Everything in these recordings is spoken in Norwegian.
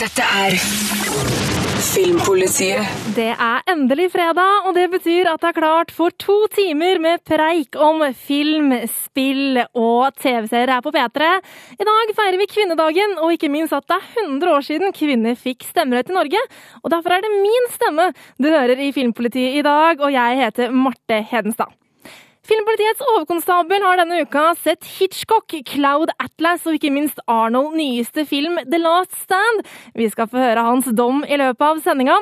Dette er Filmpolitiet. Det er endelig fredag, og det betyr at det er klart for to timer med preik om film, spill og TV-serier her på P3. I dag feirer vi kvinnedagen, og ikke minst at det er 100 år siden kvinner fikk stemmerett i Norge. Og derfor er det min stemme du hører i Filmpolitiet i dag, og jeg heter Marte Hedenstad. Filmpolitiets overkonstabel har denne uka sett Hitchcock, Cloud Atlas og ikke minst Arnold nyeste film The Last Stand. Vi skal få høre hans dom i løpet av sendinga.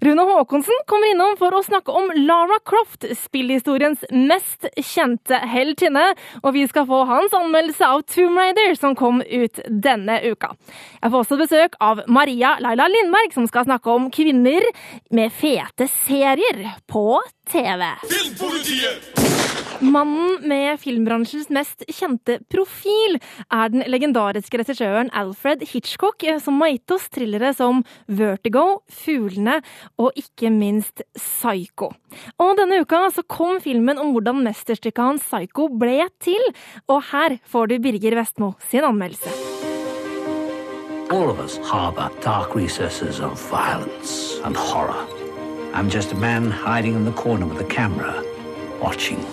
Rune Haakonsen kommer innom for å snakke om Lara Croft, spillhistoriens mest kjente heltinne. Og vi skal få hans anmeldelse av Tomb Raider, som kom ut denne uka. Jeg får også besøk av Maria Laila Lindberg, som skal snakke om kvinner med fete serier på TV. Filmpolitiet! Mannen med filmbransjens mest kjente profil er den legendariske regissøren Alfred Hitchcock, som har gitt oss thrillere som Vertigo, Fuglene og ikke minst Psycho. Og denne uka så kom filmen om hvordan mesterstykket hans Psycho ble til, og her får du Birger Vestmo sin anmeldelse. All of us harbor dark recesses of violence and horror. I'm just a man hiding in the corner with a camera, watching.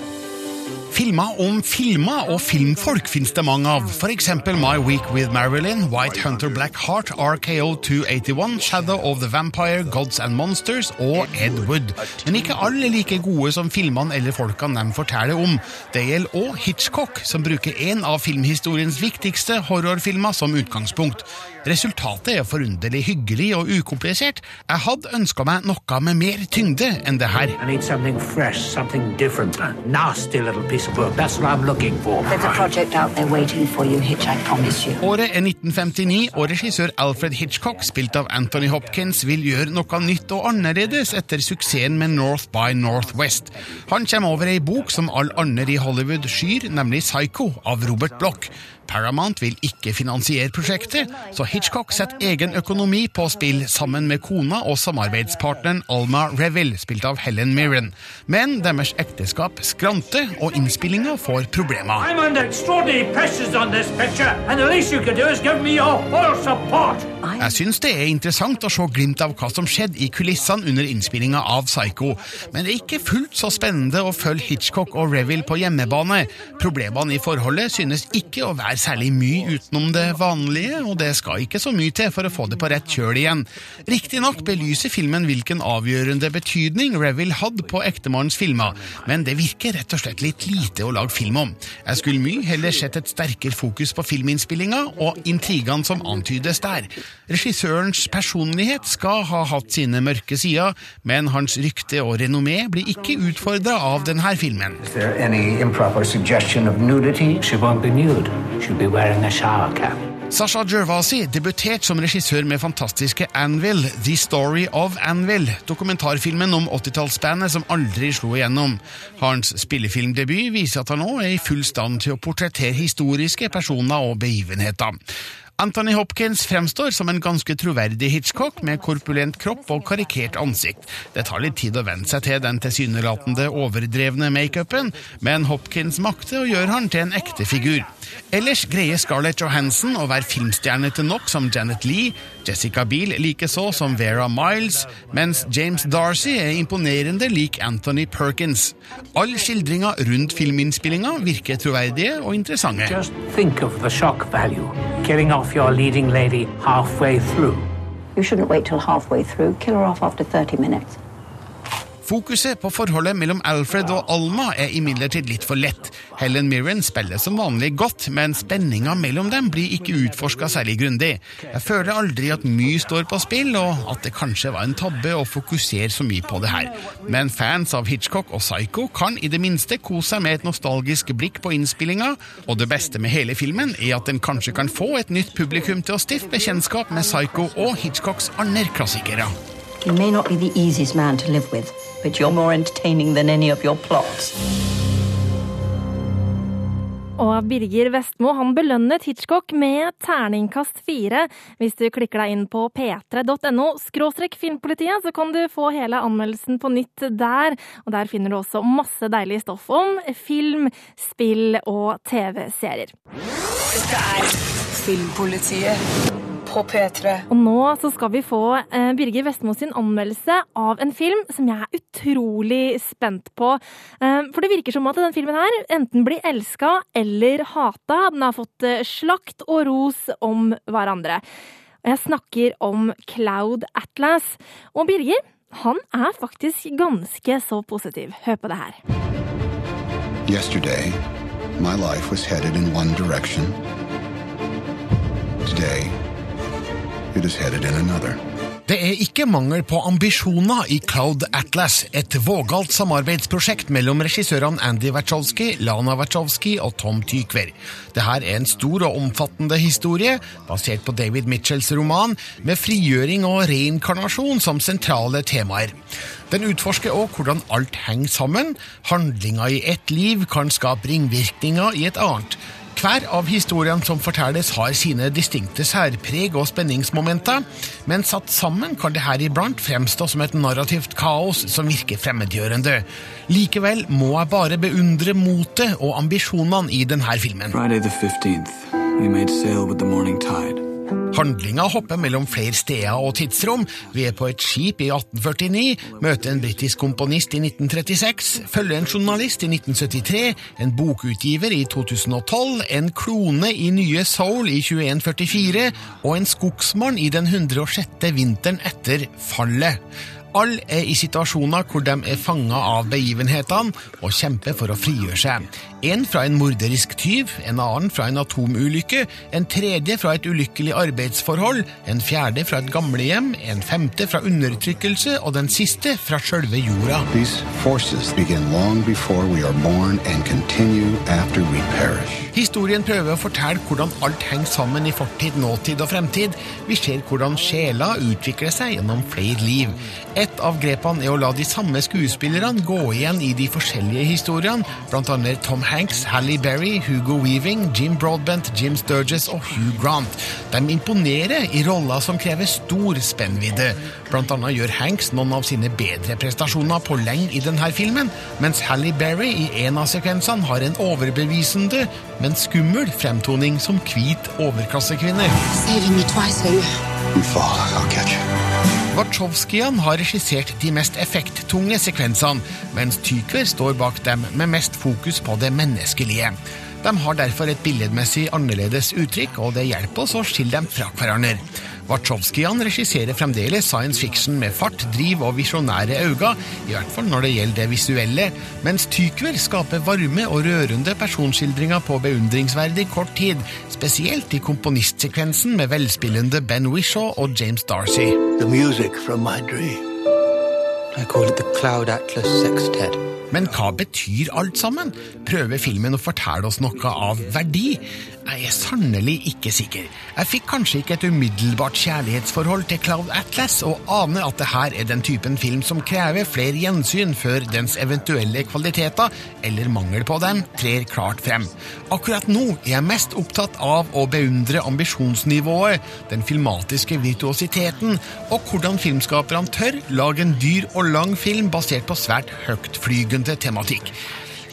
thank you Filmer om filmer og filmfolk finnes det mange av. Eksempel My Week with Marilyn, White Hunter Black Heart, RKO 281, Shadow of the Vampire, Gods and Monsters og Ed Wood. Men ikke alle like gode som filmene eller folkene de forteller om. Det gjelder òg Hitchcock, som bruker en av filmhistoriens viktigste horrorfilmer som utgangspunkt. Resultatet er forunderlig hyggelig og ukomplisert. Jeg hadde ønska meg noe med mer tyngde enn det her. I need something fresh, something different. Nasty little piece of. That's what I'm looking for. There's a project out there waiting for you, Hitch, I promise you. Året er 1959, og regissør Alfred Hitchcock, spilt av Anthony Hopkins, vil gjøre noe nytt og annerledes etter suksessen med North by Northwest. Han kommer over ei bok som alle andre i Hollywood skyr, nemlig Psycho av Robert Bloch. Paramount vil ikke finansiere prosjektet, så Hitchcock setter egen økonomi på spill sammen med kona og samarbeidspartneren Alma Reville, spilt av Helen Mirren. Men deres ekteskap skranter, og innspillinga får problemer. Jeg syns det er interessant å se glimt av hva som skjedde i kulissene under innspillinga av Psycho, men det er ikke fullt så spennende å følge Hitchcock og Reville på hjemmebane. Problemene i forholdet synes ikke å være særlig mye utenom det vanlige, og det skal ikke så mye til for å få det på rett kjøl igjen. Riktignok belyser filmen hvilken avgjørende betydning Reville hadde på ektemannens filmer, men det virker rett og slett litt lite å lage film om. Jeg skulle mye heller sett et sterkere fokus på filminnspillinga og intrigene som antydes der. Regissørens personlighet skal ha hatt sine mørke sider, men hans rykte og renommé blir ikke utfordra av denne filmen. Is there any improper suggestion of nudity? She won't be nude. She'll be wearing a shower cap. Sasha Jervasi debuterte som regissør med fantastiske Anvil, The Story of Anvil, dokumentarfilmen om 80-tallsbandet som aldri slo igjennom. Hans spillefilmdebut viser at han nå er i full stand til å portrettere historiske personer og begivenheter. Anthony Hopkins fremstår som en ganske troverdig Hitchcock med korpulent kropp og karikert ansikt. Det tar litt tid å venne seg til den tilsynelatende overdrevne makeupen, men Hopkins makter å gjøre han til en ekte figur. Ellers greier Scarlett Johansson å være filmstjernete nok som Janet Lee, Jessica Biel likeså som Vera Miles, mens James Darcy er imponerende lik Anthony Perkins. All skildringa rundt filminnspillinga virker troverdige og interessante. Just think of the shock value. Killing off your leading lady halfway through. You shouldn't wait till halfway through. Kill her off after 30 minutes. Fokuset på forholdet mellom Alfred og Alma er imidlertid litt for lett. Helen Mirren spiller som vanlig godt, men spenninga mellom dem blir ikke utforska særlig grundig. Jeg føler aldri at mye står på spill, og at det kanskje var en tabbe å fokusere så mye på det her. Men fans av Hitchcock og Psycho kan i det minste kose seg med et nostalgisk blikk på innspillinga, og det beste med hele filmen er at den kanskje kan få et nytt publikum til å stifte bekjentskap med Psycho og Hitchcocks andre klassikere. You may not be the easiest man to live with, but you're more entertaining than any of your plots. Og Birger Vestmo han belønnet Hitchcock med terningkast fire. Hvis du klikker deg inn på p3.no skråstrekk filmpolitiet, så kan du få hele anmeldelsen på nytt der. Og der finner du også masse deilig stoff om film, spill og TV-serier. Dette er Filmpolitiet på P3. Og nå så skal vi få eh, Birger Vestmo sin anmeldelse av en film som jeg er utrolig spent på. Eh, for det virker som at den filmen her enten blir elska eller hata. Den har fått eh, slakt og ros om hverandre. Og jeg snakker om Cloud Atlas. Og Birger, han er faktisk ganske så positiv. Hør på det her. Yesterday, my life was headed in one direction. Today, it is headed in another. Det er ikke mangel på ambisjoner i Cloud Atlas, et vågalt samarbeidsprosjekt mellom regissørene Andy Wachowski, Lana Wachowski og Tom Tykver. Dette er en stor og omfattende historie, basert på David Mitchells roman, med frigjøring og reinkarnasjon som sentrale temaer. Den utforsker også hvordan alt henger sammen. Handlinger i ett liv kan skape ringvirkninger i et annet. Hver av historiene som fortelles, har sine distinkte særpreg og spenningsmomenter, men satt sammen kan det her iblant fremstå som et narrativt kaos som virker fremmedgjørende. Likevel må jeg bare beundre motet og ambisjonene i denne filmen. Friday the 15th, we made sail with the morning tide. Handlinga hopper mellom flere steder og tidsrom. Vi er på et skip i 1849, møter en britisk komponist i 1936, følger en journalist i 1973, en bokutgiver i 2012, en klone i nye Soul i 2144 og en skogsmann i den 106. vinteren etter fallet. Alle er i situasjoner hvor de er fanga av begivenhetene og kjemper for å frigjøre seg. En fra en morderisk tyv, en annen fra en atomulykke, en tredje fra et ulykkelig arbeidsforhold, en fjerde fra et gamlehjem, en femte fra undertrykkelse og den siste fra sjølve jorda. These forces begin long before we are born and continue after we perish. Historien prøver å fortelle hvordan alt henger sammen i fortid, nåtid og fremtid. Vi ser hvordan sjela utvikler seg gjennom flere liv. Et av grepene er å la de samme skuespillerne gå igjen i de forskjellige historiene, annet Tom Hanks, Halle Berry, Hugo Weaving, Jim Broadbent, Jim Sturges og Hugh Grant. De imponerer i roller som krever stor spennvidde. Blant annet gjør Hanks noen av sine bedre prestasjoner på lenge i denne filmen, mens Halle Berry i en av sekvensene har en overbevisende, men skummel fremtoning som hvit overklassekvinne. Saving me twice, Hugh. You fall, I'll catch you. Wachowskian har regissert de mest effekttunge sekvensene, mens Tykver står bak dem med mest fokus på det menneskelige. De har derfor et billedmessig annerledes uttrykk, og det hjelper oss å skille dem fra hverandre. Wachowskian regisserer fremdeles science fiction med fart, driv og visjonære øyne, i hvert fall når det gjelder det visuelle, mens Tykver skaper varme og rørende personskildringer på beundringsverdig kort tid, spesielt i komponistsekvensen med velspillende Ben Wishaw og James Darcy. The music from my dream. I call it the Cloud Atlas Sextet. Men hva betyr alt sammen? Prøver filmen å fortelle oss noe av verdi? Jeg er sannelig ikke sikker. Jeg fikk kanskje ikke et umiddelbart kjærlighetsforhold til Cloud Atlas, og aner at det her er den typen film som krever flere gjensyn før dens eventuelle kvaliteter, eller mangel på dem, trer klart frem. Akkurat nå er jeg mest opptatt av å beundre ambisjonsnivået, den filmatiske virtuositeten, og hvordan filmskaperne tør lage en dyr og lang film basert på svært høytflygende tematikk.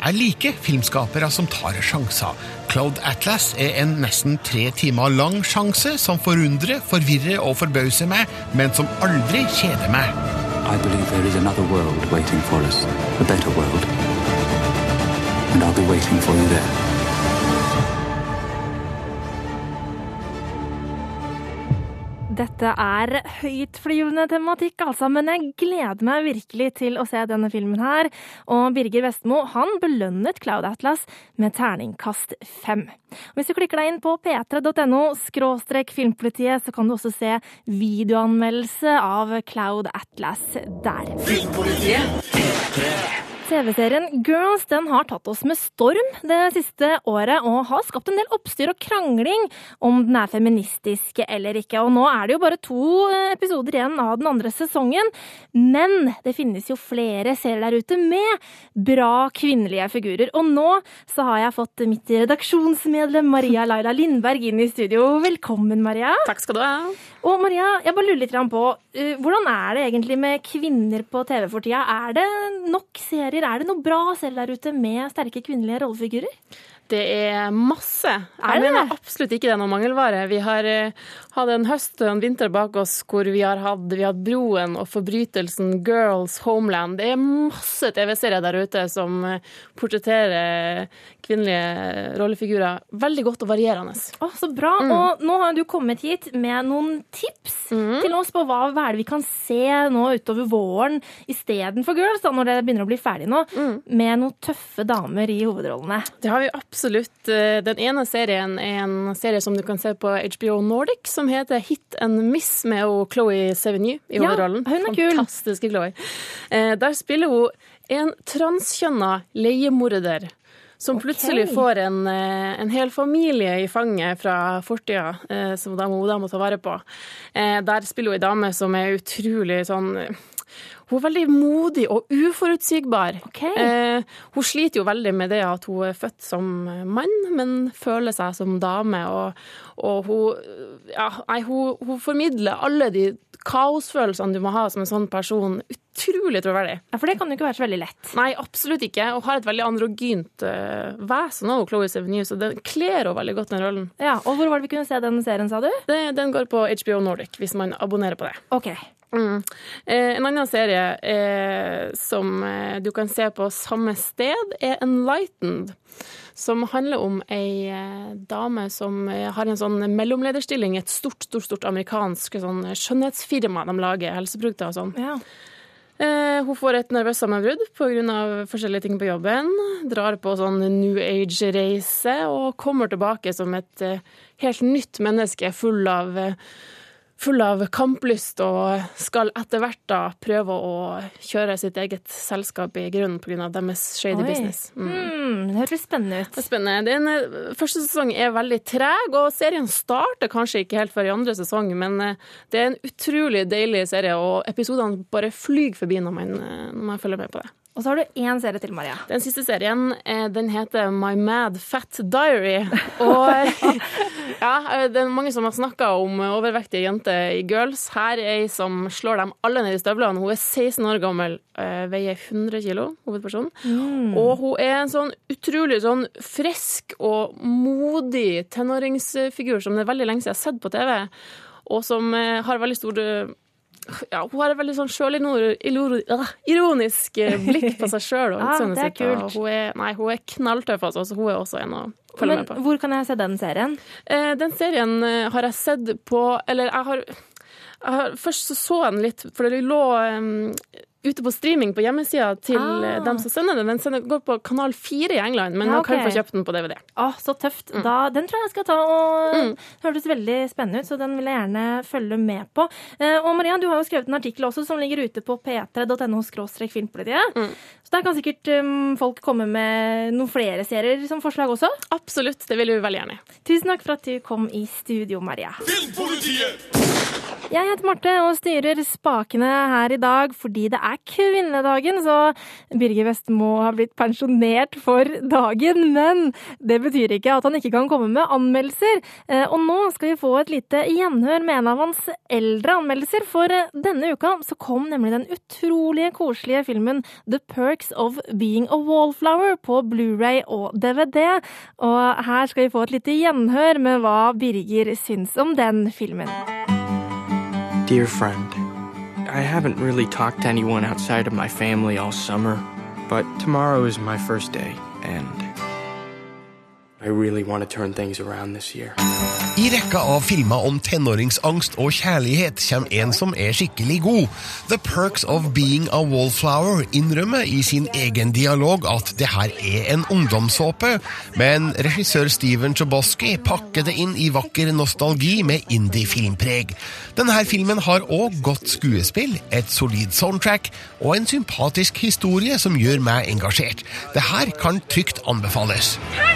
Jeg liker filmskapere som tar sjanser. Cloud Atlas er en nesten tre timer lang sjanse som forundrer, forvirrer og forbauser meg, men som aldri kjeder meg. I believe there is another world waiting for us, a better world. And I'll be waiting for you there. Dette er høytflyvende tematikk, altså, men jeg gleder meg virkelig til å se denne filmen her. Og Birger Vestmo han belønnet Cloud Atlas med terningkast fem. Hvis du klikker deg inn på p3.no skråstrek filmpolitiet, så kan du også se videoanmeldelse av Cloud Atlas der. Filmpolitiet P3 TV-serien Girls den har tatt oss med storm det siste året og har skapt en del oppstyr og krangling om den er feministisk eller ikke. Og nå er det jo bare to episoder igjen av den andre sesongen, men det finnes jo flere serier der ute med bra kvinnelige figurer. Og nå så har jeg fått mitt redaksjonsmedlem Maria Laila Lindberg inn i studio. Velkommen, Maria. Takk skal du ha. Og Maria, jeg bare lurer litt på, uh, hvordan er det egentlig med kvinner på TV for tida? Er det nok serier? Er det noe bra å se der ute med sterke kvinnelige rollefigurer? Det er masse. Jeg det mener absolutt ikke det er noe mangelvare. Vi har eh, hatt en høst og en vinter bak oss hvor vi har hatt, vi har hatt Broen og Forbrytelsen, Girls, Homeland. Det er masse TV-serier der ute som eh, portretterer kvinnelige rollefigurer veldig godt og varierende. Å, så bra. Og nå har du kommet hit med noen tips til oss på hva, hva er det vi kan se nå utover våren istedenfor Girls, da, når det begynner å bli ferdig nå, med noen tøffe damer i hovedrollene. Det har vi absolutt. Eh, Den ene serien er en serie som du kan se på HBO Nordic, som heter Hit and Miss med Chloé Sevigny i Ja, hun er kul. Fantastiske Chloé. Eh, Der spiller hun en transkjønna leiemorder. Som plutselig får en, eh, en hel familie i fanget fra fortida, eh, som da må, da må ta vare på. Eh, Der spiller hun ei dame som er utrolig sånn Hun er veldig modig og uforutsigbar. Okay. Eh, hun sliter jo veldig med det at hun er født som mann, men føler seg som dame. Og, og hun, ja, nei, hun, hun formidler alle de kaosfølelsene du må ha som en sånn person. Utrolig troverdig. Ja, For det kan jo ikke være så veldig lett. Nei, absolutt ikke. Og har et veldig androgynt uh, vesen òg, Chloé Sevigny, så den kler henne veldig godt, den rollen. Ja, Og hvor var det vi kunne se den serien, sa du? Det, den går på HBO Nordic, hvis man abonnerer på det. Ok. Mm. Eh, en annen serie eh, som eh, du kan se på samme sted, er Enlightened. Som handler om ei eh, dame som eh, har en sånn mellomlederstilling i et stort, stort, stort amerikansk sånn skjønnhetsfirma. De lager helseprodukter og sånn. Ja. Eh, hun får et nervøst sammenbrudd pga. forskjellige ting på jobben. Drar på sånn New Age-reise og kommer tilbake som et eh, helt nytt menneske full av eh, Full av kamplyst og skal etter hvert da prøve å kjøre sitt eget selskap i grunnen pga. deres shady Oi. business. Mm. Mm, det høres spennende ut. Det er spennende. Den eh, første sesong er veldig treg, og serien starter kanskje ikke helt før i andre sesong, men eh, det er en utrolig deilig serie, og episodene bare flyr forbi når man, eh, når man følger med på det. Og så har du én serie til, Maria. Den siste serien eh, den heter My Mad Fat Diary. Og ja, eh, det er mange som har snakka om overvektige jenter i Girls. Her er ei som slår dem alle ned i støvlene. Hun er 16 år gammel, eh, veier 100 kilo, hovedpersonen. Og hun er en sånn utrolig sånn frisk og modig tenåringsfigur som det er veldig lenge siden jeg har sett på TV, og som eh, har veldig stor eh, ja, hun har et veldig sånn sjølironisk blikk på seg sjøl ja, Ah, det er kult. Hun er, nei, hun er knalltøff, altså. Så hun er også en å følge Men med på. hvor kan jeg se den serien? Eh, den serien eh, har jeg sett på Eller jeg har, jeg har Først så jeg den litt, for det lå em, ute på streaming på hjemmesida til Ah. eh, dem som sender den. Den sender, går på kanal 4 i England, men Ja, man kan få kjøpt den på DVD. Å, så tøft. Da, den tror jeg jeg skal ta og Mm. Hørtes veldig spennende ut, så den vil jeg gjerne følge med på. Eh, og Maria, du har jo skrevet en artikkel også som ligger ute på p3.no filmpolitiet. Mm. Så der kan sikkert um, folk komme med noen flere serier som forslag også. Absolutt, det vil vi veldig gjerne. Tusen takk for at du kom i studio, Maria. Jeg heter Marte og styrer spakene her i dag fordi det er kvinnedagen, så Birger Vestmo har blitt pensjonert for dagen. Men det betyr ikke at han ikke kan komme med anmeldelser. Eh, Og nå skal vi få et lite gjenhør med en av hans eldre anmeldelser, for eh, denne uka så kom nemlig den utrolige koselige filmen The Perks of Being a Wallflower på Blu-ray og DVD. Og her skal vi få et lite gjenhør med hva Birger syns om den filmen. Dear friend, I haven't really talked to anyone outside of my family all summer, but tomorrow is my first day, and really. I rekka av filmer om tenåringsangst og kjærlighet kommer en som er skikkelig god. The Perks of Being a Wallflower innrømmer i sin egen dialog at det her er en ungdomssåpe, men regissør Steven Chobosky pakker det inn i vakker nostalgi med indie-filmpreg. Denne filmen har òg godt skuespill, et solid soundtrack og en sympatisk historie som gjør meg engasjert. Det her kan trygt anbefales. Highness.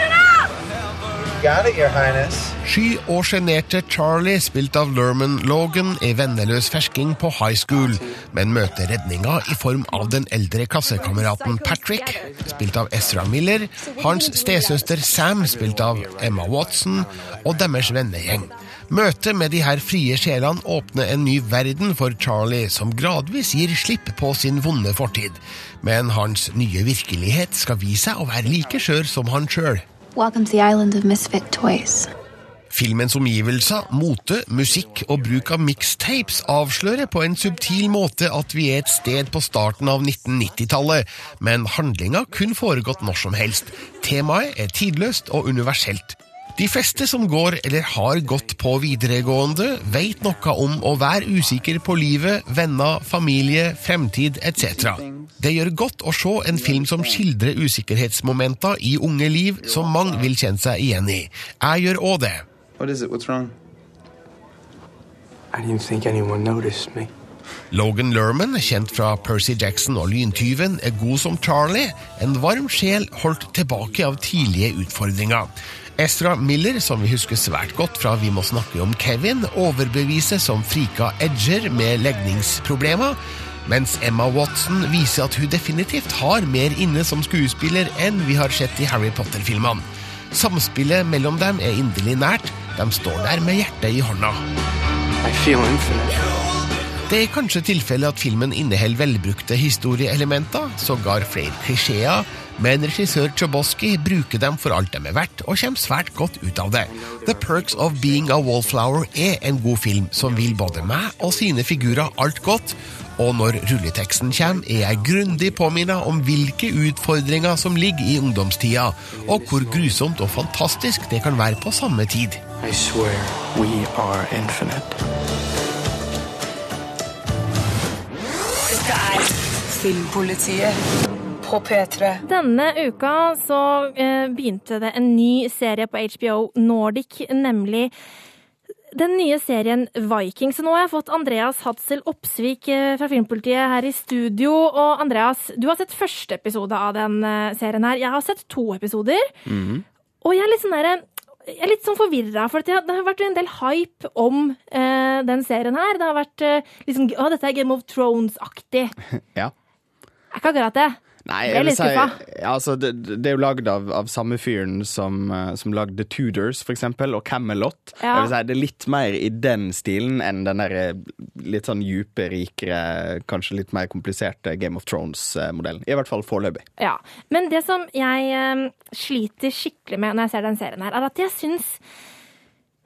Sky og sjenerte Charlie, spilt av Lerman Logan, er venneløs fersking på high school, men møter redninga i form av den eldre klassekameraten Patrick, spilt av Ezra Miller, hans stesøster Sam, spilt av Emma Watson, og deres vennegjeng. Møtet med de her frie sjelene åpner en ny verden for Charlie, som gradvis gir slipp på sin vonde fortid. Men hans nye virkelighet skal vise seg å være like skjør som han sjøl. Welcome to the island of misfit toys. Filmens omgivelser, mote, musikk og bruk av mixtapes avslører på en subtil måte at vi er et sted på starten av 1990-tallet, men handlinga kun foregått når som helst. Temaet er tidløst og universelt. De fleste som går eller har gått på videregående, vet noe om å være usikker på livet, venner, familie, fremtid etc. Det gjør godt å se en film som skildrer usikkerhetsmomenter i unge liv som mange vil kjenne seg igjen i. Jeg gjør òg det. What is it? What's wrong? I didn't think anyone noticed me. Logan Lerman, kjent fra Percy Jackson og Lyntyven, er god som Charlie, en varm sjel holdt tilbake av tidlige utfordringer. Ezra Miller, som vi husker svært godt fra Vi må snakke om Kevin, overbeviser som frika edger med legningsproblemer, mens Emma Watson viser at hun definitivt har mer inne som skuespiller enn vi har sett i Harry Potter-filmene. Samspillet mellom dem er inderlig nært, de står der med hjertet i hånda. Det er kanskje tilfellet at filmen inneholder velbrukte historieelementer, sågar flere klisjeer, men regissør Chobosky bruker dem for alt de er verdt, og kommer svært godt ut av det. The Perks of Being a Wallflower er en god film som vil både meg og sine figurer alt godt, og når rulleteksten kommer, er jeg grundig påminnet om hvilke utfordringer som ligger i ungdomstida, og hvor grusomt og fantastisk det kan være på samme tid. I swear we are infinite. Filmpolitiet på P3. Denne uka så eh, begynte det en ny serie på HBO Nordic, nemlig den nye serien Viking. Så nå har jeg fått Andreas Hadsel Oppsvik eh, fra Filmpolitiet her i studio. Og Andreas, du har sett første episode av den eh, serien her. Jeg har sett to episoder. Og jeg er litt sånn derre jeg er litt sånn forvirra, for det har vært en del hype om eh, den serien her. Det har vært eh, liksom Å, dette er Game of Thrones-aktig. Ja. Er ikke akkurat det. Nei, Jeg jeg vil si altså, det, det er jo lagd av, av samme fyren som, eh, som lagde Tudors, for eksempel, og Camelot. Ja. Jeg vil si Det er litt mer i den stilen enn den der eh, litt sånn dype, rikere, kanskje litt mer kompliserte Game of Thrones-modellen. I hvert fall foreløpig. Ja, Men det som jeg eh, sliter skikkelig med når jeg ser den serien her, er at jeg syns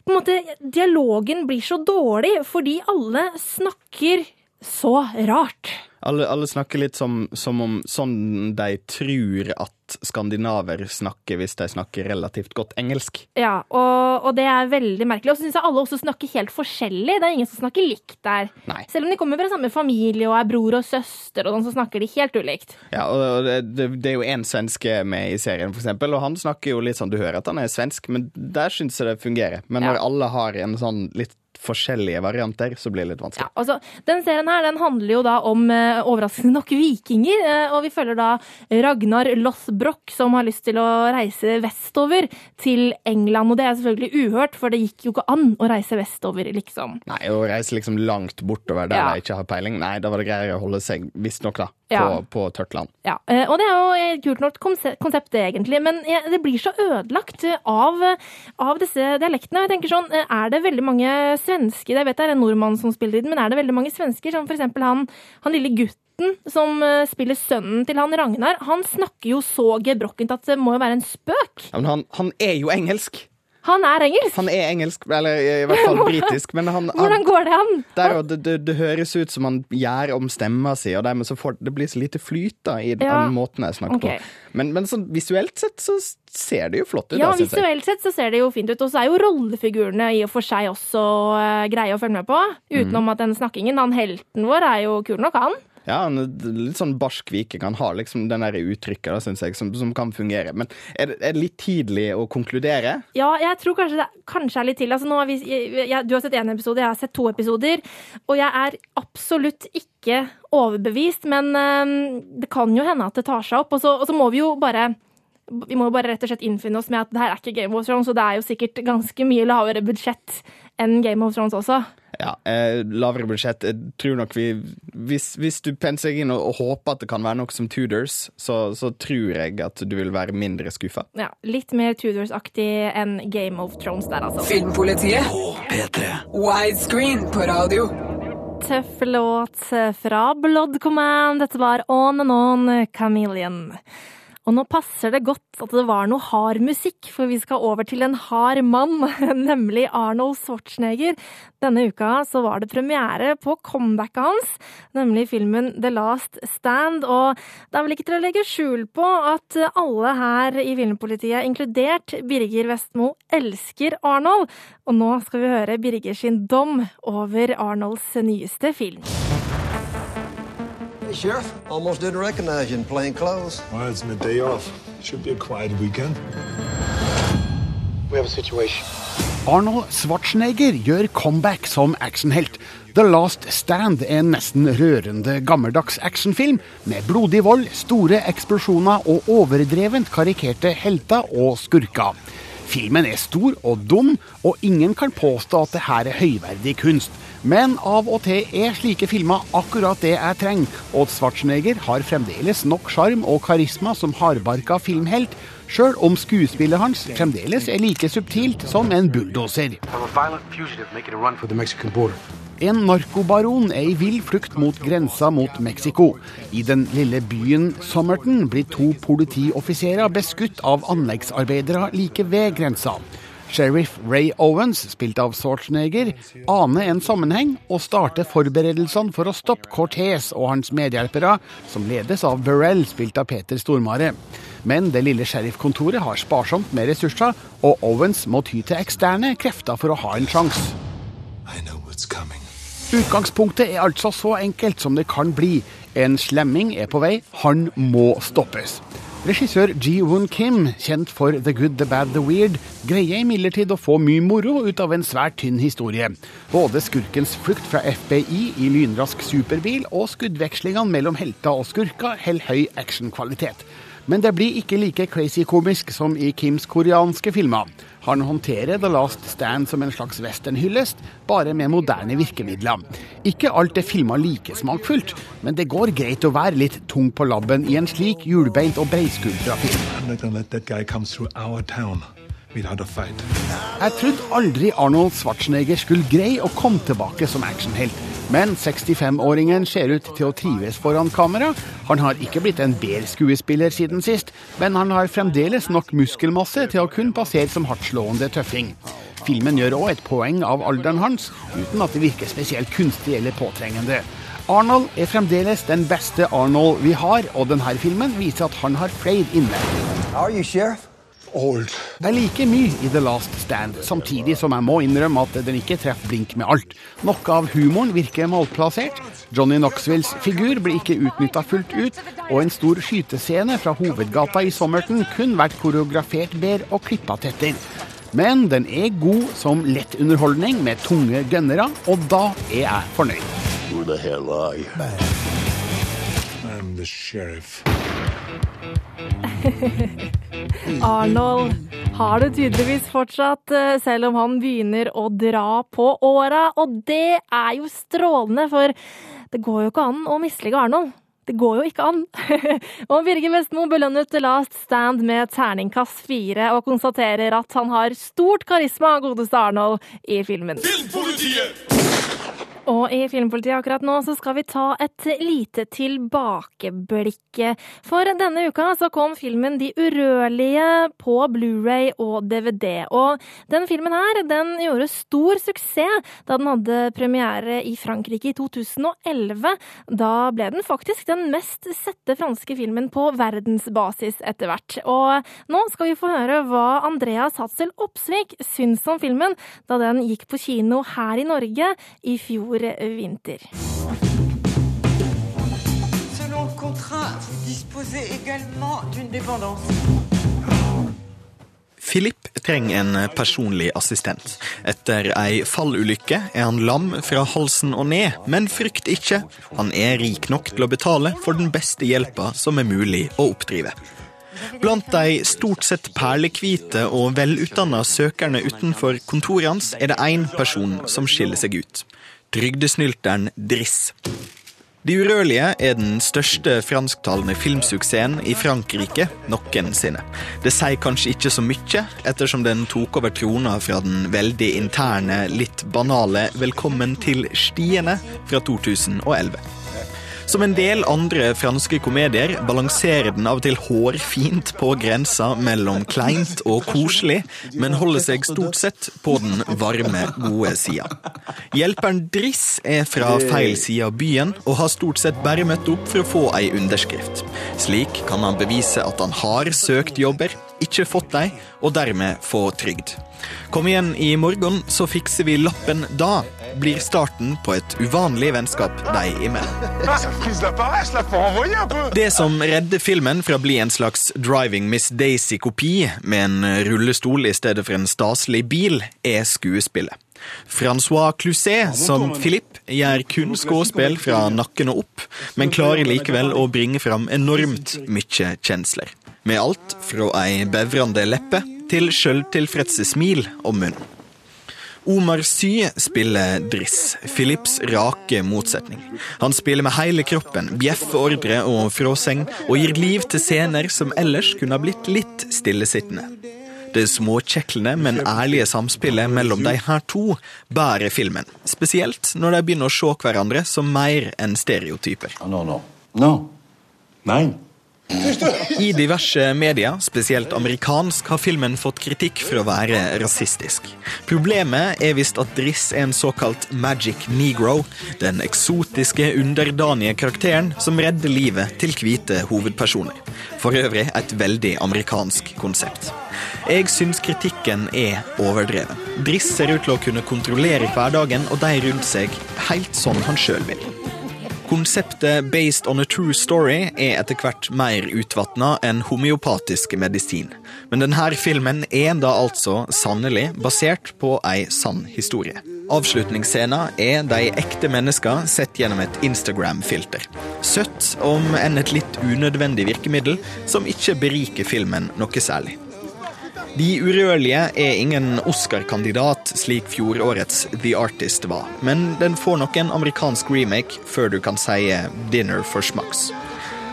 på en måte dialogen blir så dårlig fordi alle snakker så rart. Alle, alle snakker litt som, som om sånn de tror at skandinaver snakker hvis de snakker relativt godt engelsk. Ja, og, og det er veldig merkelig. Og så syns jeg alle også snakker helt forskjellig. Det er ingen som snakker likt der. Nei. Selv om de kommer fra samme familie og er bror og søster, og sånn, så snakker de helt ulikt. Ja, og det, det, det er jo en svenske med i serien, for eksempel, og han snakker jo litt sånn Du hører at han er svensk, men der syns jeg det fungerer. Men når Ja. alle har en sånn litt forskjellige varianter, så blir det litt vanskelig. Altså, den serien her den handler jo da om eh, overraskende nok vikinger. eh, og vi følger da Ragnar Lothbrok som har lyst til å reise vestover til England. Og det er selvfølgelig uhørt, for det gikk jo ikke an å reise vestover, liksom. Nei, Å reise liksom langt bortover der Ja. de ikke har peiling, nei, da var det greiere å holde seg, visstnok, da, Ja. på tørt land. Ja, eh, og det er jo et kult nok konsept, egentlig. Men det blir så ødelagt eh, av, av disse dialektene. Jeg tenker sånn, eh, Er det veldig mange svensker Jeg vet det er en nordmann som spiller i den, men er det veldig mange svensker? Som eksempel han, han lille gutten som spiller sønnen til han Ragnar. Han snakker jo så gebrokkent at det må jo være en spøk. Ja, men han, han er jo engelsk! Han er engelsk! Han er engelsk, eller i hvert fall britisk, men han, han Hvordan går det an? der, jo, det, det, det høres ut som han gjør om stemma si, og dermed så får det blir så lite flyt da, i Ja. den måten jeg snakker okay. på. Men, men sånn visuelt sett så ser det jo flott ut, Ja, da, visuelt sett så ser det jo fint ut. Og så er jo rollefigurene i og for seg også uh, greie å følge med på. Utenom Mm. at den snakkingen, han helten vår, er jo kul nok, han. Ja, er litt sånn barsk viking. Han har liksom den det uttrykket, da, synes jeg, som, som kan fungere. Men er det, er det litt tidlig å konkludere? Ja, jeg tror kanskje det kanskje er litt til. Altså, har vi, jeg, jeg, du har sett én episode, jeg har sett to episoder. Og jeg er absolutt ikke overbevist, men øh, det kan jo hende at det tar seg opp. Og så, og så må vi jo bare vi må bare rett og slett innfinne oss med at det her er ikke Game of Thrones, og det er jo sikkert ganske mye lavere budsjett enn Game of Thrones også. Ja, eh, lavere budsjett. Jeg tror nok vi Hvis, hvis du penser deg inn og, og håper at det kan være noe som Tudors, så, så tror jeg at du vil være mindre skuffa. Ja, Litt mer Tudors-aktig enn Game of Thrones der, altså. Filmpolitiet. Widescreen på radio. Tøff låt fra Blood Command. Dette var On and On Chameleon. Og nå passer det godt at det var noe hard musikk, for vi skal over til en hard mann, nemlig Arnold Schwarzenegger. Denne uka så var det premiere på comebacket hans, nemlig filmen The Last Stand. Og det er vel ikke til å legge skjul på at alle her i Filmpolitiet, inkludert Birger Vestmo, elsker Arnold. Og nå skal vi høre Birger sin dom over Arnolds nyeste film. Hey, Sheriff. Almost didn't recognize you in plain clothes. Well, it's my day off. Should be a quiet weekend. We have a situation. Arnold Schwarzenegger gjør comeback som actionhelt. The Last Stand er en nesten rørende gammeldags actionfilm med blodig vold, store eksplosjoner og overdrevent karikerte helter og skurker. Filmen er stor og dum, og ingen kan påstå at det her er høyverdig kunst. Men av og til er slike filmer akkurat det jeg trenger, og Schwarzenegger har fremdeles nok sjarm og karisma som hardbarka filmhelt, sjøl om skuespillet hans fremdeles er like subtilt som en bulldoser. En narkobaron er i vill flukt mot grensa mot Mexico. I den lille byen Somerton blir to politioffiserer beskutt av anleggsarbeidere like ved grensa. Sheriff Ray Owens, spilt av Schwarzenegger, aner en sammenheng og starter forberedelsene for å stoppe Cortez og hans medhjelpere, som ledes av Burrell, spilt av Peter Stormare. Men det lille sheriffkontoret har sparsomt med ressurser, og Owens må ty til eksterne krefter for å ha en sjanse. Utgangspunktet er altså så enkelt som det kan bli. En slemming er på vei, han må stoppes. Regissør Ji-Woon Kim, kjent for The Good, The Bad, The Weird, greier imidlertid å få mye moro ut av en svært tynn historie. Både skurkens flukt fra FBI i lynrask superbil og skuddvekslingene mellom helter og skurker holder høy actionkvalitet. Men det blir ikke like crazy komisk som i Kims koreanske filmer. Han håndterer The Last Stand som en slags westernhyllest, bare med moderne virkemidler. Ikke alt er filma like smakfullt, men det går greit å være litt tung på labben i en slik hjulbeint og breiskuldra film. Jeg trodde aldri Arnold Schwarzenegger skulle greie å komme tilbake som actionhelt. Men 65-åringen ser ut til å trives foran kamera. Han har ikke blitt en bedre skuespiller siden sist, men han har fremdeles nok muskelmasse til å kunne passere som hardtslående tøffing. Filmen gjør òg et poeng av alderen hans, uten at det virker spesielt kunstig eller påtrengende. Arnold er fremdeles den beste Arnold vi har, og denne filmen viser at han har flere inne. How are you, Sheriff? Old. Det er like mye i The Last Stand, samtidig som jeg må innrømme at den ikke treffer blink med alt. Noe av humoren virker malplassert. Johnny Knoxvilles figur blir ikke utnytta fullt ut, og en stor skytescene fra hovedgata i Sommerton kun vært koreografert bedre og klippa tettere. Men den er god som lett underholdning med tunge gønnere, og da er jeg fornøyd. Who the hell are you? I'm the sheriff. Arnold har det tydeligvis fortsatt, eh, selv om han begynner å dra på åra. Og det er jo strålende, for det går jo ikke an å mislike Arnold. Det går jo ikke an. og Birger Vestmo belønnet The Last Stand med terningkast fire, og konstaterer at han har stort karisma, godeste Arnold, i filmen. Og i Filmpolitiet akkurat nå så skal vi ta et lite tilbakeblikk. For denne uka så kom filmen De urørlige på Blu-ray og DVD. Og den filmen her den gjorde stor suksess da den hadde premiere i Frankrike i 2011. Da ble den faktisk den mest sette franske filmen på verdensbasis etter hvert. Og nå skal vi få høre hva Andreas Hatzel Opsvik syns om filmen da den gikk på kino her i Norge i fjor vinter. Selon le contrat, vous disposez également d'une dépendance. Philip trenger en personlig assistent. Etter ei fallulykke er han lam fra halsen og ned, men frykt ikke. Han er rik nok til å betale for den beste hjelpa som er mulig å oppdrive. Blant de stort sett perlehvite og velutdanna søkerne utenfor kontoret hans er det én person som skiller seg ut. Trygdesnylteren Driss. De urørlige er den største fransktalende filmsuksessen i Frankrike noensinne. Det sier kanskje ikke så mye, ettersom den tok over trona fra den veldig interne, litt banale 'Velkommen til stiene' fra 2011. Som en del andre franske komedier balanserer den av og til hårfint på grensa mellom kleint og koselig, men holder seg stort sett på den varme, gode sida. Hjelperen Driss er fra feil side av byen og har stort sett bare møtt opp for å få ei underskrift. Slik kan han bevise at han har søkt jobber, ikke fått dem, og dermed få trygd. Kom igjen i morgen, så fikser vi lappen da, blir starten på et uvanlig vennskap de imellom. Det som redder filmen fra å bli en slags Driving Miss Daisy-kopi med en rullestol i stedet for en staselig bil, er skuespillet. Francois Clousset som Philippe gjør kun skuespill fra nakken og opp, men klarer likevel å bringe fram enormt mye kjensler. Med alt fra ei bevrende leppe til sjøltilfredse smil om munnen. Omar Sy spiller Driss, Philips rake motsetning. Han spiller med hele kroppen, bjeffer ordre og fråsegn, og gir liv til scener som ellers kunne ha blitt litt stillesittende. Det småkjeklende, men ærlige samspillet mellom de her to bærer filmen. Spesielt når de begynner å se hverandre som mer enn stereotyper. No, no. No. Nei. I diverse medier, spesielt amerikansk, har filmen fått kritikk for å være rasistisk. Problemet er visst at Driss er en såkalt magic negro, den eksotiske, underdanige karakteren som redder livet til hvite hovedpersoner. For øvrig et veldig amerikansk konsept. Jeg syns kritikken er overdreven. Driss ser ut til å kunne kontrollere hverdagen og de rundt seg helt som han sjøl vil. Konseptet 'based on a true story' er etter hvert mer utvatna enn homeopatisk medisin. Men denne filmen er da altså sannelig basert på ei sann historie. Avslutningsscena er de ekte mennesker sett gjennom et Instagram-filter. Søtt, om enn et litt unødvendig virkemiddel, som ikke beriker filmen noe særlig. De urørlige er ingen Oscar-kandidat, slik fjorårets The Artist var, men den får nok en amerikansk remake før du kan si dinner for smaks.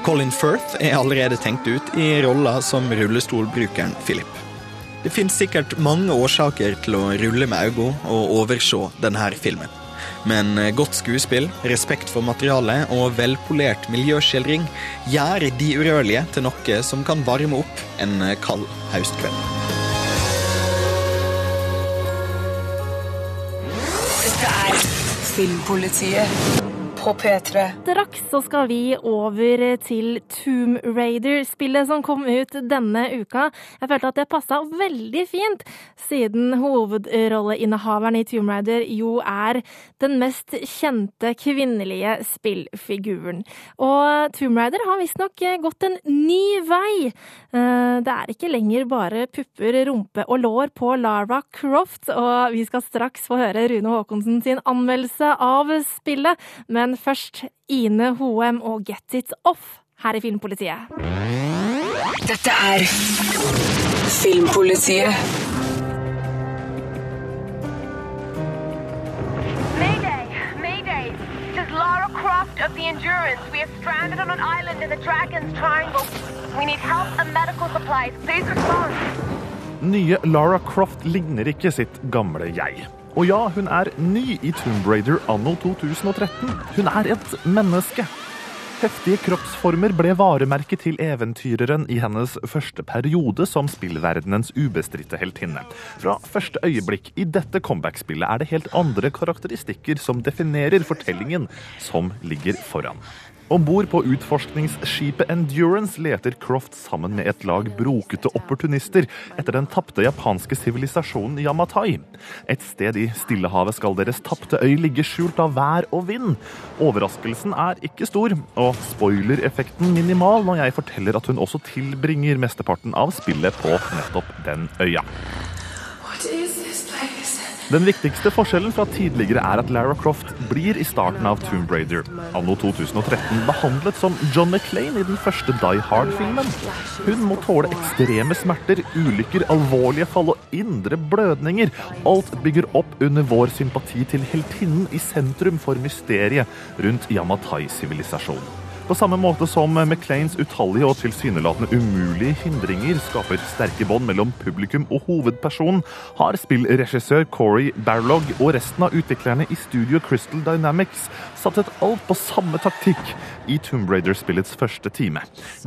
Colin Firth er allerede tenkt ut i rolla som rullestolbrukeren Philip. Det finnes sikkert mange årsaker til å rulle med øynene og overse denne filmen. Men godt skuespill, respekt for materialet og velpolert miljøskildring gjør De urørlige til noe som kan varme opp en kald høstkveld. Filmpolitiet på P3. Straks så skal vi over til Tomb Raider-spillet som kom ut denne uka. Jeg følte at det passa veldig fint, siden hovedrolleinnehaveren i Tomb Raider jo er den mest kjente kvinnelige spillfiguren. Og Tomb Raider har visstnok gått en ny vei. Eh, Det er ikke lenger bare pupper, rumpe og lår på Lara Croft, og vi skal straks få høre Rune Haakonsen sin anmeldelse av spillet. Men først Ine Hoem og Get It Off her i Filmpolitiet. Dette er Filmpolitiet. Mayday! Mayday! This is Lara Croft of the Endurance. We are stranded on an island in the Dragon's Triangle. We need help and medical supplies. Please respond. Nye Lara Croft ligner ikke sitt gamle jeg. Og ja, hun er ny i Tomb Raider anno 2013. Hun er et menneske. Heftige kroppsformer ble varemerket til eventyreren i hennes første periode som spillverdenens ubestridte heltinne. Fra første øyeblikk i dette comeback-spillet er det helt andre karakteristikker som definerer fortellingen som ligger foran. Om bord på utforskningsskipet Endurance leter Croft sammen med et lag brokete opportunister etter den tapte japanske sivilisasjonen Yamatai. Et sted i Stillehavet skal deres tapte øy ligge skjult av vær og vind. Overraskelsen er ikke stor, og spoilereffekten minimal når jeg forteller at hun også tilbringer mesteparten av spillet på nettopp den øya. What is this place? Den viktigste forskjellen fra tidligere er at Lara Croft blir i starten av Tomb Raider, anno 2013 behandlet som John McClane i den første Die Hard-filmen. Hun må tåle ekstreme smerter, ulykker, alvorlige fall og indre blødninger. Alt bygger opp under vår sympati til heltinnen i sentrum for mysteriet rundt Yamatai-sivilisasjonen. På samme måte som Macleans utallige og tilsynelatende umulige hindringer skaper sterke bånd mellom publikum og hovedpersonen, har spillregissør Corey Barlog og resten av utviklerne i studio Crystal Dynamics satset alt på samme taktikk i Tomb Raider-spillets første time.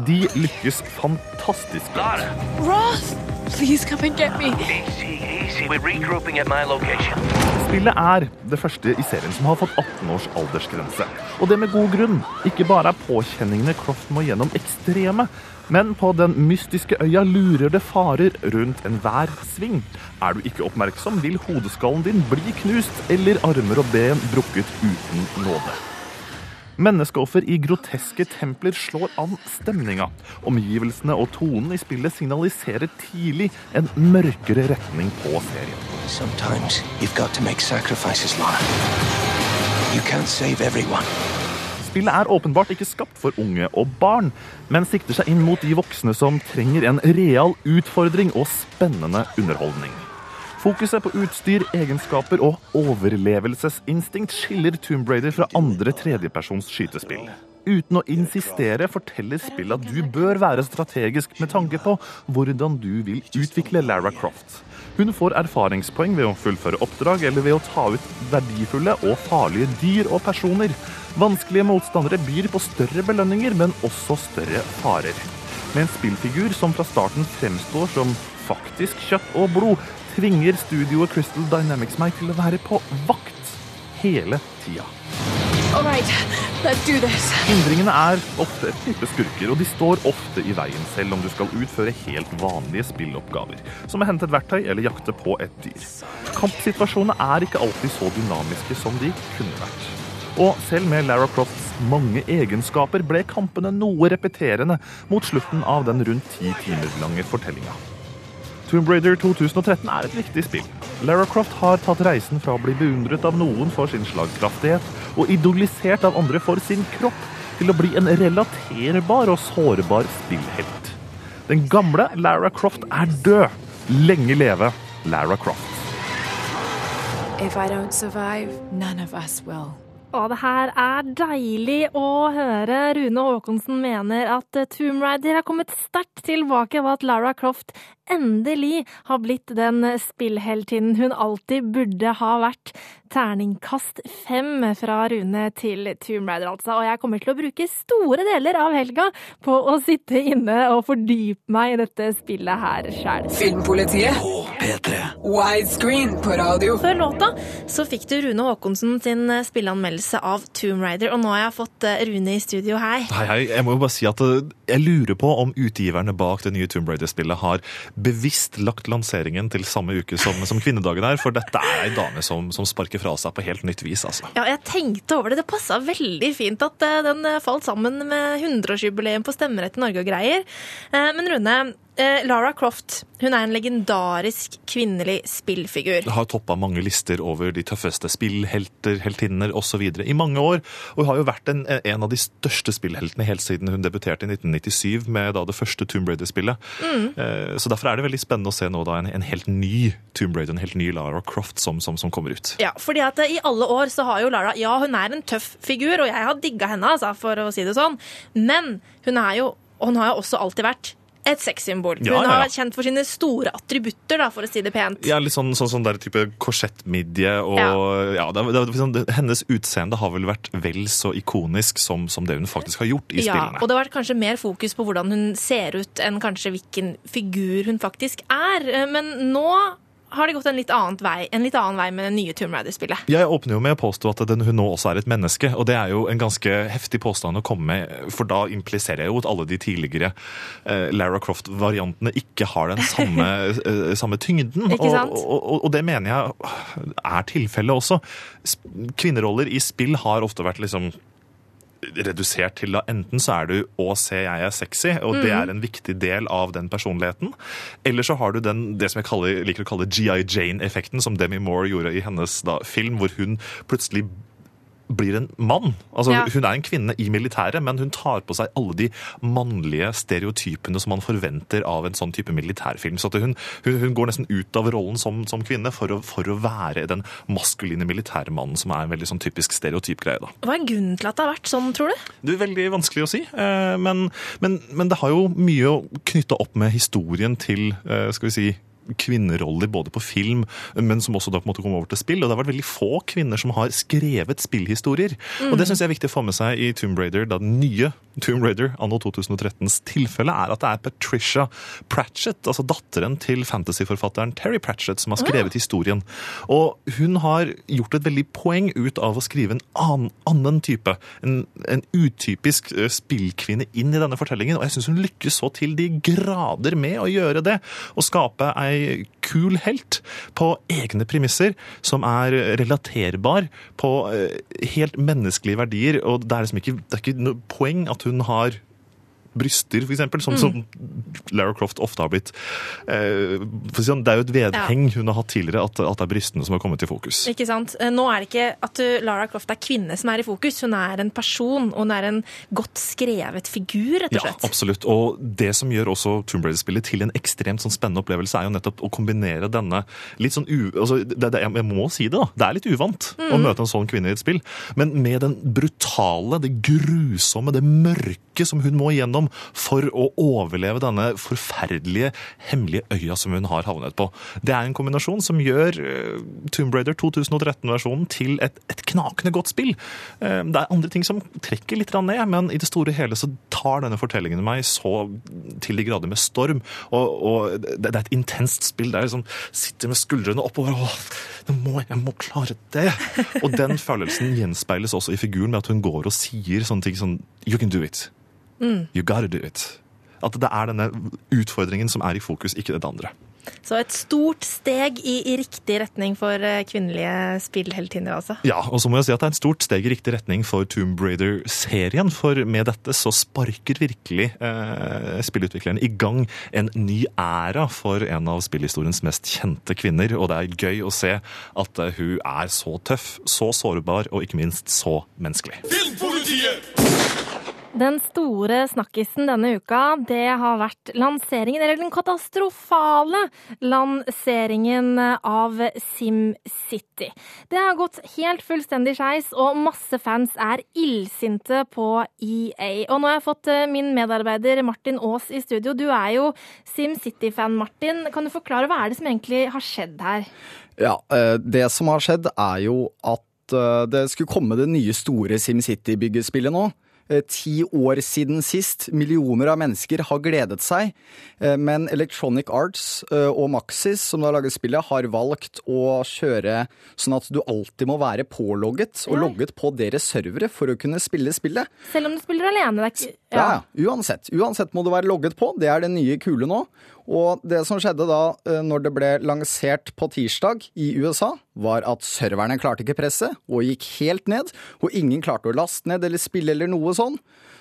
De lykkes fantastisk godt. Ross, please come and get me. We're regrouping at my location. Spillet er det første i serien som har fått 18 års aldersgrense. Og det med god grunn. Ikke bare er påkjenningene Croft må gjennom ekstreme, men på den mystiske øya lurer det farer rundt enhver sving. Er du ikke oppmerksom, vil hodeskallen din bli knust eller armer og ben brukket uten nåde. Menneskeoffer i groteske templer slår an stemninga. Omgivelsene og tonen i spillet signaliserer tidlig en mørkere retning på serien. Sometimes you've got to make sacrifices, Lara. You can't save everyone. Spillet er åpenbart ikke skapt for unge og barn, men sikter seg inn mot de voksne som trenger en real utfordring og spennende underholdning. Fokuset på utstyr, egenskaper og overlevelsesinstinkt skiller Tomb Raider fra andre tredjepersons skytespill. Uten å insistere forteller spillet at du bør være strategisk med tanke på hvordan du vil utvikle Lara Croft. Hun får erfaringspoeng ved å fullføre oppdrag eller ved å ta ut verdifulle og farlige dyr og personer. Vanskelige motstandere byr på større belønninger, men også større farer. Med en spillfigur som fra starten fremstår som faktisk kjøtt og blod, tvinger studioet Crystal Dynamics meg til å være på vakt hele tida. Right. Hindringene er ofte et type skurker, og de står ofte i veien selv om du skal utføre helt vanlige spilloppgaver, som å hente et verktøy eller jakte på et dyr. Kampsituasjonene er ikke alltid så dynamiske som de kunne vært. Og selv med Lara Crofts mange egenskaper ble kampene noe repeterende mot slutten av den rundt ti timer lange fortellinga. Tomb Raider 2013 er et viktig spill. Lara Croft har tatt reisen fra å bli beundret av noen for sin slagkraftighet og idolisert av andre for sin kropp, til å bli en relaterbar og sårbar spillhelt. Den gamle Lara Croft er død. Lenge leve Lara Croft. If I don't survive, none of us will. Og det her er deilig å høre. Rune Haakonsen mener at Tomb Raider har kommet sterkt tilbake, og at Lara Croft endelig har blitt den spillheltinnen hun alltid burde ha vært. Terningkast fem fra Rune til Tomb Raider, altså. Og jeg kommer til å bruke store deler av helga på å sitte inne og fordype meg i dette spillet her sjæl. Filmpolitiet. P3. Widescreen på radio. Før låta så fikk du Rune Haakonsen sin spilleanmeldelse av Tomb Raider, og nå har jeg fått eh, Rune i studio. Hei. Hei, hei. Jeg må jo bare si at eh, jeg lurer på om utgiverne bak det nye Tomb Raider-spillet har bevisst lagt lanseringen til samme uke som, som kvinnedagen er, for dette er ei dame som, som sparker fra seg på helt nytt vis, altså. Ja, jeg tenkte over det. Det passa veldig fint at eh, den eh, falt sammen med 100-årsjubileum på Stemmerett i Norge og greier. Eh, Men Rune, eh, Lara Croft hun er en legendarisk kvinnelig spillfigur. Det har toppa mange lister over de tøffeste spillhelter, heltinner osv. i mange år. Og hun har jo vært en, en av de største spillheltene helt siden hun debuterte i 1997 med da det første Tomb Raider-spillet. Mm. Eh, Så derfor er det veldig spennende å se nå da en, en helt ny Tomb Raider, en helt ny Lara Croft som, som, som kommer ut. Ja, fordi at eh, i alle år så har jo Lara Ja, hun er en tøff figur, og jeg har digga henne, altså, for å si det sånn. Men hun er jo Og hun har jo også alltid vært et sexsymbol. Ja, hun ja, ja. har vært kjent for sine store attributter, da, for å si det pent. Ja, litt sånn, sånn, sånn der type korsettmidje og ja. det, det, det, sånn, Hennes utseende har vel vært vel så ikonisk som, som det hun faktisk har gjort i Ja, spillene. og det har vært kanskje mer fokus på hvordan hun ser ut, enn kanskje hvilken figur hun faktisk er. Eh, Men nå har det gått en litt, vei, en litt annen vei med det nye Tomb Raider-spillet. Jeg åpner jo med å påstå at den, hun nå også er et menneske, og det er jo en ganske heftig påstand å komme med, for da impliserer jeg jo at alle de tidligere eh, Lara Croft-variantene ikke har den samme, eh, samme tyngden. Og, og, og det mener jeg er tilfellet også. Kvinneroller i spill har ofte vært liksom redusert til da enten så er du 'å, se, jeg er sexy', og det Mhm. er en viktig del av den personligheten. Eller så har du den, det som jeg kaller, liker å kalle GI Jane-effekten, som Demi Moore gjorde i hennes da, film, hvor hun plutselig blir en mann. Altså, Ja. Hun er en kvinne i militæret, men hun tar på seg alle de mannlige stereotypene som man forventer av en sånn type militærfilm. Så hun, hun, hun går nesten ut av rollen som, som kvinne for å, for å være den maskuline militærmannen, som er en veldig sånn typisk stereotyp greie. da. Hva er grunnen til at det har vært sånn, tror du? Det er veldig vanskelig å si, eh, men, men, men det har jo mye å knytte opp med historien til eh, skal vi si, kvinneroller både på film, men som også da på en måte kom over til spill. Og det har vært veldig få kvinner som har skrevet spillhistorier. Mm. Og det syns jeg er viktig å få med seg i Tomb Raider, da den nye Tomb Raider anno 2013s tilfelle er at det er Patricia Pratchett, altså datteren til fantasyforfatteren Terry Pratchett, som har skrevet historien. Og hun har gjort et veldig poeng ut av å skrive en annen, annen type, en, en utypisk spillkvinne inn i denne fortellingen. Og jeg syns hun lykkes så til de grader med å gjøre det. Å skape ei kul helt på egne premisser, som er relaterbar på eh, helt menneskelige verdier. Og det er liksom ikke, det er ikke noe poeng at hun har bryster, eksempel, som, Mm. som Lara Croft ofte har blitt eh, å sånn, Det er jo et vedheng hun har hatt tidligere, at, at det er brystene som har kommet i fokus. Ikke sant? Eh, Nå er det ikke at du, Lara Croft er kvinne som er i fokus, hun er en person, og hun er en godt skrevet figur, rett og slett. Ja, absolutt. Og det som gjør også Tomb Raider-spillet til en ekstremt sånn spennende opplevelse, er jo nettopp å kombinere denne litt sånn u... Altså, det, det, jeg må si det, da. Det er litt uvant å Mhm. møte en sånn kvinne i et spill. Men med den brutale, det grusomme, det mørke som hun må igjennom for å overleve denne forferdelige, hemmelige øya som hun har havnet på. Det er en kombinasjon som gjør eh, Tomb Raider 2013-versjonen til et, et knakende godt spill. Eh, det er andre ting som trekker litt ned, men i det store og hele så tar denne fortellingen meg så til de grader med storm. Og, og det, er et intenst spill. der jeg liksom sitter med skuldrene oppover. og må, jeg må klare det! Og den følelsen gjenspeiles også i figuren med at hun går og sier sånne ting som You can do it. Mm. You gotta do it. At det er denne utfordringen som er i fokus, ikke det andre. Så et stort steg i, i riktig retning for eh, kvinnelige spillheltinner, altså. Ja, og så må jeg si at det er et stort steg i riktig retning for Tomb Raider-serien, for med dette så sparker virkelig eh, spillutviklerne i gang en ny æra for en av spillhistoriens mest kjente kvinner, og det er gøy å se at eh, hun er så tøff, så sårbar og ikke minst så menneskelig. Den store snakkisen denne uka, det har vært lanseringen, eller den katastrofale lanseringen av SimCity. Det har gått helt fullstendig skeis, og masse fans er illsinte på EA. Og nå har jeg fått eh, min medarbeider Martin Aas i studio. Du er jo SimCity-fan, Martin. Kan du forklare hva er det som egentlig har skjedd her? Ja, eh, det som har skjedd er jo at eh, det skulle komme det nye store SimCity-byggespillet nå. Eh, Ti år siden sist. Millioner av mennesker har gledet seg. Eh, Men Electronic Arts eh, og Maxis, som har laget spillet, har valgt å kjøre sånn at du alltid må være pålogget og logget på deres servere for å kunne spille spillet. Selv om du spiller alene. Det er ikke, Ja, ja. Uansett. Uansett må du være logget på. Det er det nye kule nå. Og det som skjedde da eh, når det ble lansert på tirsdag i USA, var at serverne klarte ikke presset og gikk helt ned. Og ingen klarte å laste ned eller spille eller noe sånn.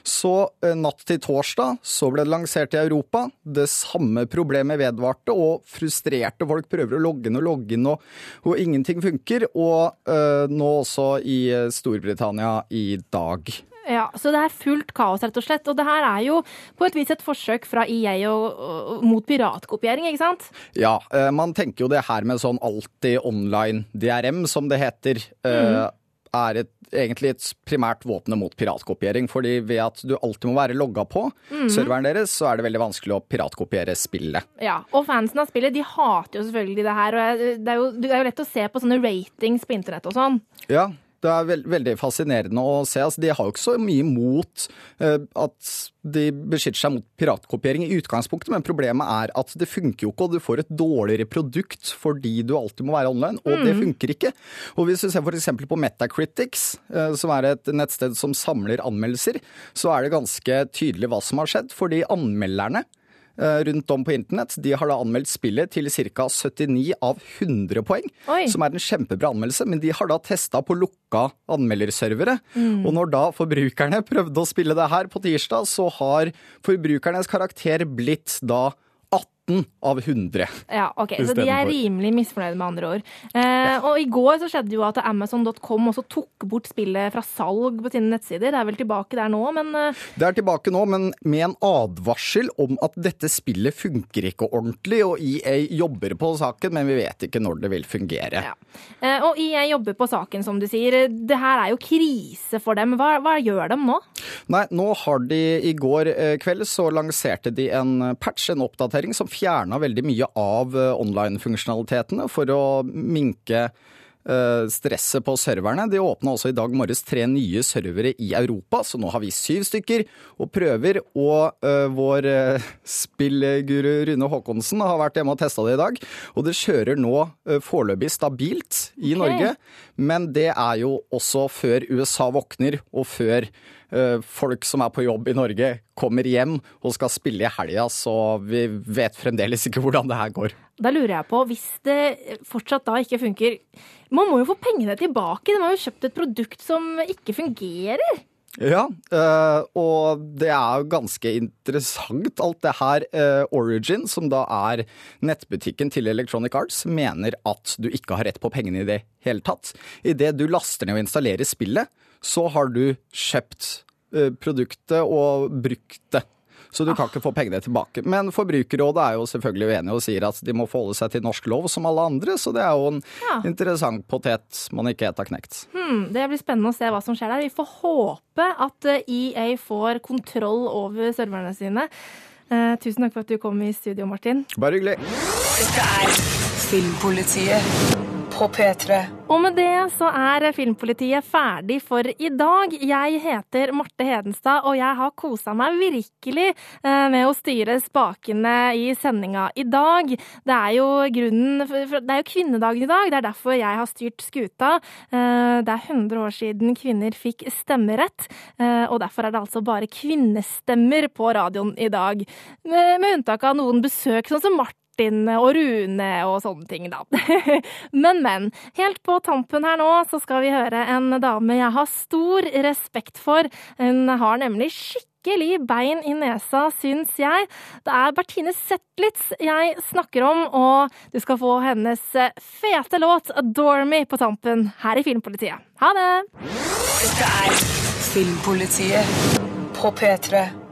Så eh, natt til torsdag så ble det lansert i Europa. Det samme problemet vedvarte, og frustrerte folk prøver å logge inn og logge inn, og, og ingenting funker. Og øh, nå også i Storbritannia i dag. Ja, så det er fullt kaos, rett og slett. Og det her er jo på et vis et forsøk fra EA og, og, mot piratkopiering, ikke sant? Ja, eh, man tenker jo det her med sånn alltid online DRM, som det heter, eh, er et, egentlig et primært våpen mot piratkopiering. Fordi ved at du alltid må være logga på Mhm. serveren deres, så er det veldig vanskelig å piratkopiere spillet. Ja, og fansen av spillet de hater jo selvfølgelig det her. og Det er jo, det er jo lett å se på sånne ratings på internett og sånn. Ja, det er veld, veldig fascinerende å se. Altså, de har jo ikke så mye mot uh, at de beskytter seg mot piratkopiering i utgangspunktet, men problemet er at det funker jo ikke, og du får et dårligere produkt fordi du alltid må være online, og det Mm. funker ikke. Og hvis du ser f.eks. på Metacritics, uh, som er et nettsted som samler anmeldelser, så er det ganske tydelig hva som har skjedd, fordi anmelderne eh, rundt om på internett. De har da anmeldt spillet til ca. 79 av 100 poeng, Oi. som er en kjempebra anmeldelse, men de har da testa på lukka anmelderservere. Mm. Og når da forbrukerne prøvde å spille det her på tirsdag, så har forbrukernes karakter blitt da 19 av 100. Ja, ok, Så de er rimelig misfornøyde, med andre ord. Eh, Og i går så skjedde jo at Amazon.com også tok bort spillet fra salg på sine nettsider. Det er vel tilbake der nå, men eh, Det er tilbake nå, men med en advarsel om at dette spillet funker ikke ordentlig, og EA jobber på saken, men vi vet ikke når det vil fungere. eh, Og EA jobber på saken, som du sier. Det her er jo krise for dem. Hva, hva gjør de nå? Nei, nå har de i går eh, kveld så lanserte de en patch, en oppdatering, som fjerna veldig mye av eh, online-funksjonalitetene for å minke eh, stresset på serverne. De åpna også i dag morges tre nye servere i Europa, så nå har vi syv stykker og prøver. Og uh, vår uh, spillguru Rune Haakonsen har vært hjemme og testa det i dag. Og det kjører nå uh, foreløpig stabilt i okay. Norge, men det er jo også før USA våkner, og før eh, folk som er på jobb i Norge kommer hjem og skal spille i helga, så vi vet fremdeles ikke hvordan det her går. Da lurer jeg på, hvis det fortsatt da ikke funker Man må jo få pengene tilbake. De har jo kjøpt et produkt som ikke fungerer. Ja, eh, og det er jo ganske interessant alt det her. Eh, Origin, som da er nettbutikken til Electronic Arts, mener at du ikke har rett på pengene i det hele tatt. Idet du laster ned og installerer spillet, så har du kjøpt eh, produktet og brukt det. Så du kan ikke få pengene tilbake. Men Forbrukerrådet er jo selvfølgelig uenig og sier at de må forholde seg til norsk lov som alle andre, så det er jo en Ja. interessant potet man ikke helt har knekt. Hmm, det blir spennende å se hva som skjer der. Vi får håpe at eh, EA får kontroll over serverne sine. Eh, tusen takk for at du kom i studio, Martin. Bare hyggelig. Dette er Filmpolitiet på P3. Og med det så er Filmpolitiet ferdig for i dag. Jeg heter Marte Hedenstad, og jeg har kosa meg virkelig eh, med å styre spakene i sendinga i dag. Det er jo grunnen Det er jo kvinnedagen i dag, det er derfor jeg har styrt skuta. Eh, Det er 100 år siden kvinner fikk stemmerett, eh, og derfor er det altså bare kvinnestemmer på radioen i dag. Med, unntak av noen besøk, sånn som Martin. Martin og Rune og sånne ting, da. Men, men. Helt på tampen her nå så skal vi høre en dame jeg har stor respekt for. Hun har nemlig skikkelig bein i nesa, syns jeg. Det er Bertine Zetlitz jeg snakker om, og du skal få hennes fete låt 'Adore Me' på tampen her i Filmpolitiet. Ha det! Dette er Filmpolitiet på P3.